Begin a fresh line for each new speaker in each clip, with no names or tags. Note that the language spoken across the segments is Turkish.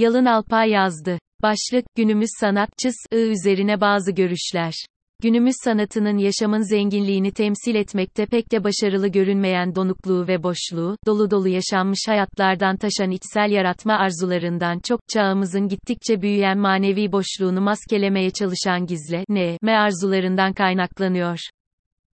Yalın Alpay yazdı. Başlık, günümüz sanatçısı üzerine bazı görüşler. Günümüz sanatının yaşamın zenginliğini temsil etmekte pek de başarılı görünmeyen donukluğu ve boşluğu, dolu dolu yaşanmış hayatlardan taşan içsel yaratma arzularından çok, çağımızın gittikçe büyüyen manevi boşluğunu maskelemeye çalışan gizle, ne, me arzularından kaynaklanıyor.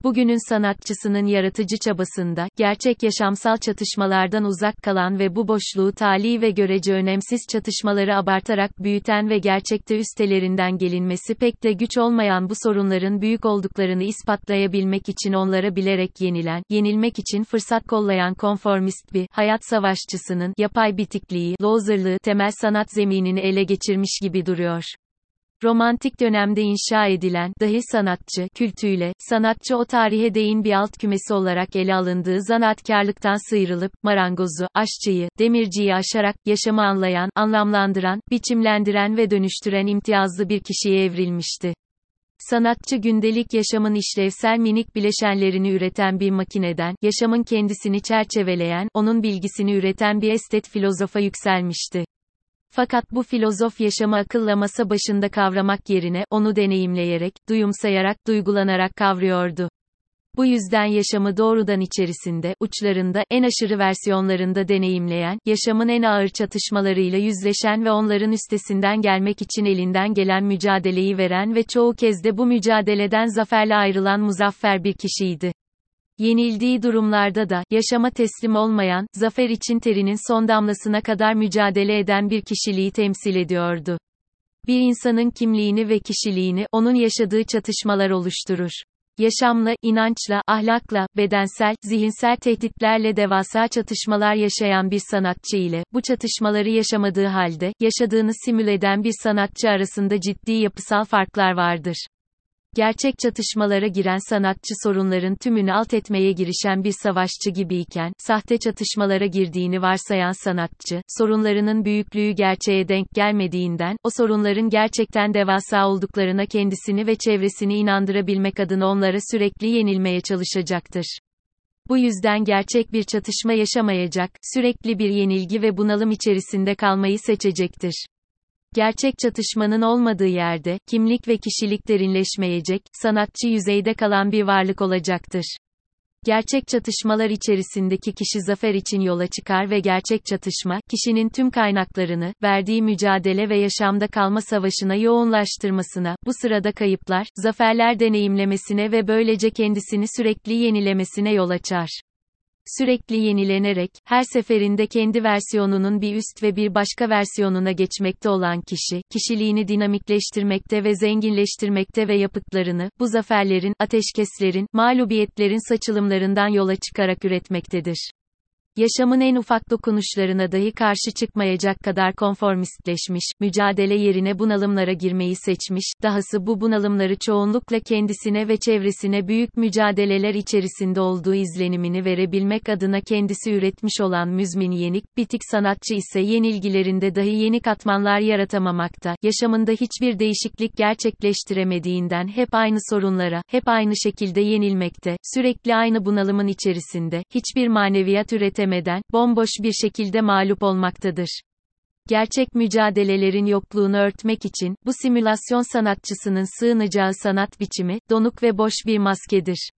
Bugünün sanatçısının yaratıcı çabasında, gerçek yaşamsal çatışmalardan uzak kalan ve bu boşluğu tali ve görece önemsiz çatışmaları abartarak büyüten ve gerçekte üstelerinden gelinmesi pek de güç olmayan bu sorunların büyük olduklarını ispatlayabilmek için onlara bilerek yenilen, yenilmek için fırsat kollayan konformist bir, hayat savaşçısının, yapay bitikliği, lozerlığı, temel sanat zeminini ele geçirmiş gibi duruyor. Romantik dönemde inşa edilen, dahi sanatçı, kültüyle, sanatçı o tarihe değin bir alt kümesi olarak ele alındığı zanaatkarlıktan sıyrılıp, marangozu, aşçıyı, demirciyi aşarak, yaşamı anlayan, anlamlandıran, biçimlendiren ve dönüştüren imtiyazlı bir kişiye evrilmişti. Sanatçı gündelik yaşamın işlevsel minik bileşenlerini üreten bir makineden, yaşamın kendisini çerçeveleyen, onun bilgisini üreten bir estet filozofa yükselmişti. Fakat bu filozof yaşamı akılla masa başında kavramak yerine, onu deneyimleyerek, duyumsayarak, duygulanarak kavruyordu. Bu yüzden yaşamı doğrudan içerisinde, uçlarında, en aşırı versiyonlarında deneyimleyen, yaşamın en ağır çatışmalarıyla yüzleşen ve onların üstesinden gelmek için elinden gelen mücadeleyi veren ve çoğu kez de bu mücadeleden zaferle ayrılan muzaffer bir kişiydi. Yenildiği durumlarda da, yaşama teslim olmayan, zafer için terinin son damlasına kadar mücadele eden bir kişiliği temsil ediyordu. Bir insanın kimliğini ve kişiliğini, onun yaşadığı çatışmalar oluşturur. Yaşamla, inançla, ahlakla, bedensel, zihinsel tehditlerle devasa çatışmalar yaşayan bir sanatçı ile, bu çatışmaları yaşamadığı halde, yaşadığını simül eden bir sanatçı arasında ciddi yapısal farklar vardır. Gerçek çatışmalara giren sanatçı sorunların tümünü alt etmeye girişen bir savaşçı gibiyken, sahte çatışmalara girdiğini varsayan sanatçı, sorunlarının büyüklüğü gerçeğe denk gelmediğinden, o sorunların gerçekten devasa olduklarına kendisini ve çevresini inandırabilmek adına onlara sürekli yenilmeye çalışacaktır. Bu yüzden gerçek bir çatışma yaşamayacak, sürekli bir yenilgi ve bunalım içerisinde kalmayı seçecektir. Gerçek çatışmanın olmadığı yerde, kimlik ve kişilik derinleşmeyecek, sanatçı yüzeyde kalan bir varlık olacaktır. Gerçek çatışmalar içerisindeki kişi zafer için yola çıkar ve gerçek çatışma, kişinin tüm kaynaklarını, verdiği mücadele ve yaşamda kalma savaşına yoğunlaştırmasına, bu sırada kayıplar, zaferler deneyimlemesine ve böylece kendisini sürekli yenilemesine yol açar sürekli yenilenerek, her seferinde kendi versiyonunun bir üst ve bir başka versiyonuna geçmekte olan kişi, kişiliğini dinamikleştirmekte ve zenginleştirmekte ve yapıtlarını, bu zaferlerin, ateşkeslerin, mağlubiyetlerin saçılımlarından yola çıkarak üretmektedir yaşamın en ufak dokunuşlarına dahi karşı çıkmayacak kadar konformistleşmiş, mücadele yerine bunalımlara girmeyi seçmiş, dahası bu bunalımları çoğunlukla kendisine ve çevresine büyük mücadeleler içerisinde olduğu izlenimini verebilmek adına kendisi üretmiş olan müzmin yenik, bitik sanatçı ise yenilgilerinde dahi yeni katmanlar yaratamamakta, yaşamında hiçbir değişiklik gerçekleştiremediğinden hep aynı sorunlara, hep aynı şekilde yenilmekte, sürekli aynı bunalımın içerisinde, hiçbir maneviyat üretemekte, üretemeden, bomboş bir şekilde mağlup olmaktadır. Gerçek mücadelelerin yokluğunu örtmek için, bu simülasyon sanatçısının sığınacağı sanat biçimi, donuk ve boş bir maskedir.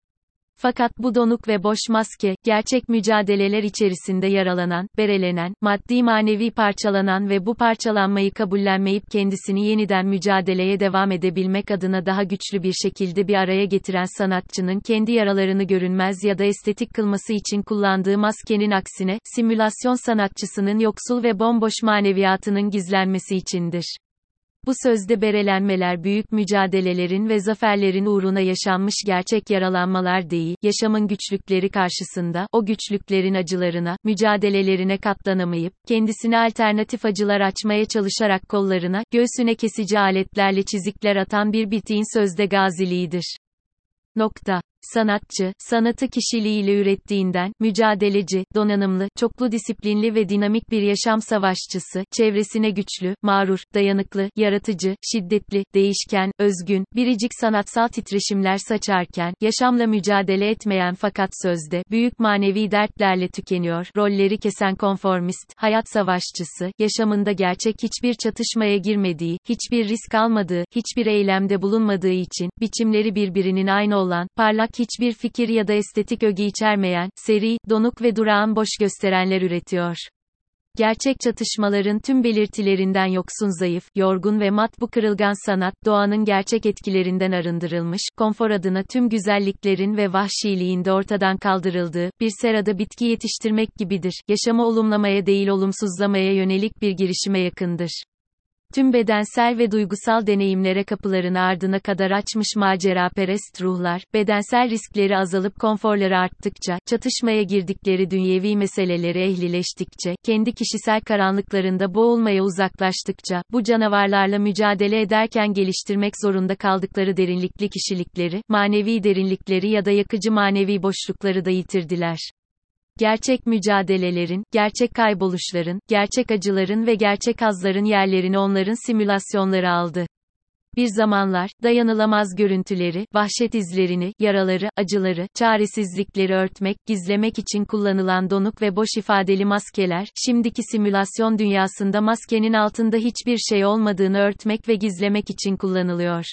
Fakat bu donuk ve boş maske, gerçek mücadeleler içerisinde yaralanan, berelenen, maddi manevi parçalanan ve bu parçalanmayı kabullenmeyip kendisini yeniden mücadeleye devam edebilmek adına daha güçlü bir şekilde bir araya getiren sanatçının kendi yaralarını görünmez ya da estetik kılması için kullandığı maskenin aksine, simülasyon sanatçısının yoksul ve bomboş maneviyatının gizlenmesi içindir. Bu sözde berelenmeler büyük mücadelelerin ve zaferlerin uğruna yaşanmış gerçek yaralanmalar değil, yaşamın güçlükleri karşısında, o güçlüklerin acılarına, mücadelelerine katlanamayıp, kendisine alternatif acılar açmaya çalışarak kollarına, göğsüne kesici aletlerle çizikler atan bir bitiğin sözde gaziliğidir. Nokta. Sanatçı, sanatı kişiliğiyle ürettiğinden, mücadeleci, donanımlı, çoklu disiplinli ve dinamik bir yaşam savaşçısı, çevresine güçlü, mağrur, dayanıklı, yaratıcı, şiddetli, değişken, özgün, biricik sanatsal titreşimler saçarken, yaşamla mücadele etmeyen fakat sözde, büyük manevi dertlerle tükeniyor, rolleri kesen konformist, hayat savaşçısı, yaşamında gerçek hiçbir çatışmaya girmediği, hiçbir risk almadığı, hiçbir eylemde bulunmadığı için, biçimleri birbirinin aynı olan, parlak hiçbir fikir ya da estetik öge içermeyen, seri, donuk ve durağan boş gösterenler üretiyor. Gerçek çatışmaların tüm belirtilerinden yoksun zayıf, yorgun ve mat bu kırılgan sanat, doğanın gerçek etkilerinden arındırılmış, konfor adına tüm güzelliklerin ve vahşiliğin de ortadan kaldırıldığı, bir serada bitki yetiştirmek gibidir. Yaşamı olumlamaya değil olumsuzlamaya yönelik bir girişime yakındır. Tüm bedensel ve duygusal deneyimlere kapılarını ardına kadar açmış maceraperest ruhlar, bedensel riskleri azalıp konforları arttıkça, çatışmaya girdikleri dünyevi meseleleri ehlileştikçe, kendi kişisel karanlıklarında boğulmaya uzaklaştıkça, bu canavarlarla mücadele ederken geliştirmek zorunda kaldıkları derinlikli kişilikleri, manevi derinlikleri ya da yakıcı manevi boşlukları da yitirdiler. Gerçek mücadelelerin, gerçek kayboluşların, gerçek acıların ve gerçek hazların yerlerini onların simülasyonları aldı. Bir zamanlar, dayanılamaz görüntüleri, vahşet izlerini, yaraları, acıları, çaresizlikleri örtmek, gizlemek için kullanılan donuk ve boş ifadeli maskeler, şimdiki simülasyon dünyasında maskenin altında hiçbir şey olmadığını örtmek ve gizlemek için kullanılıyor.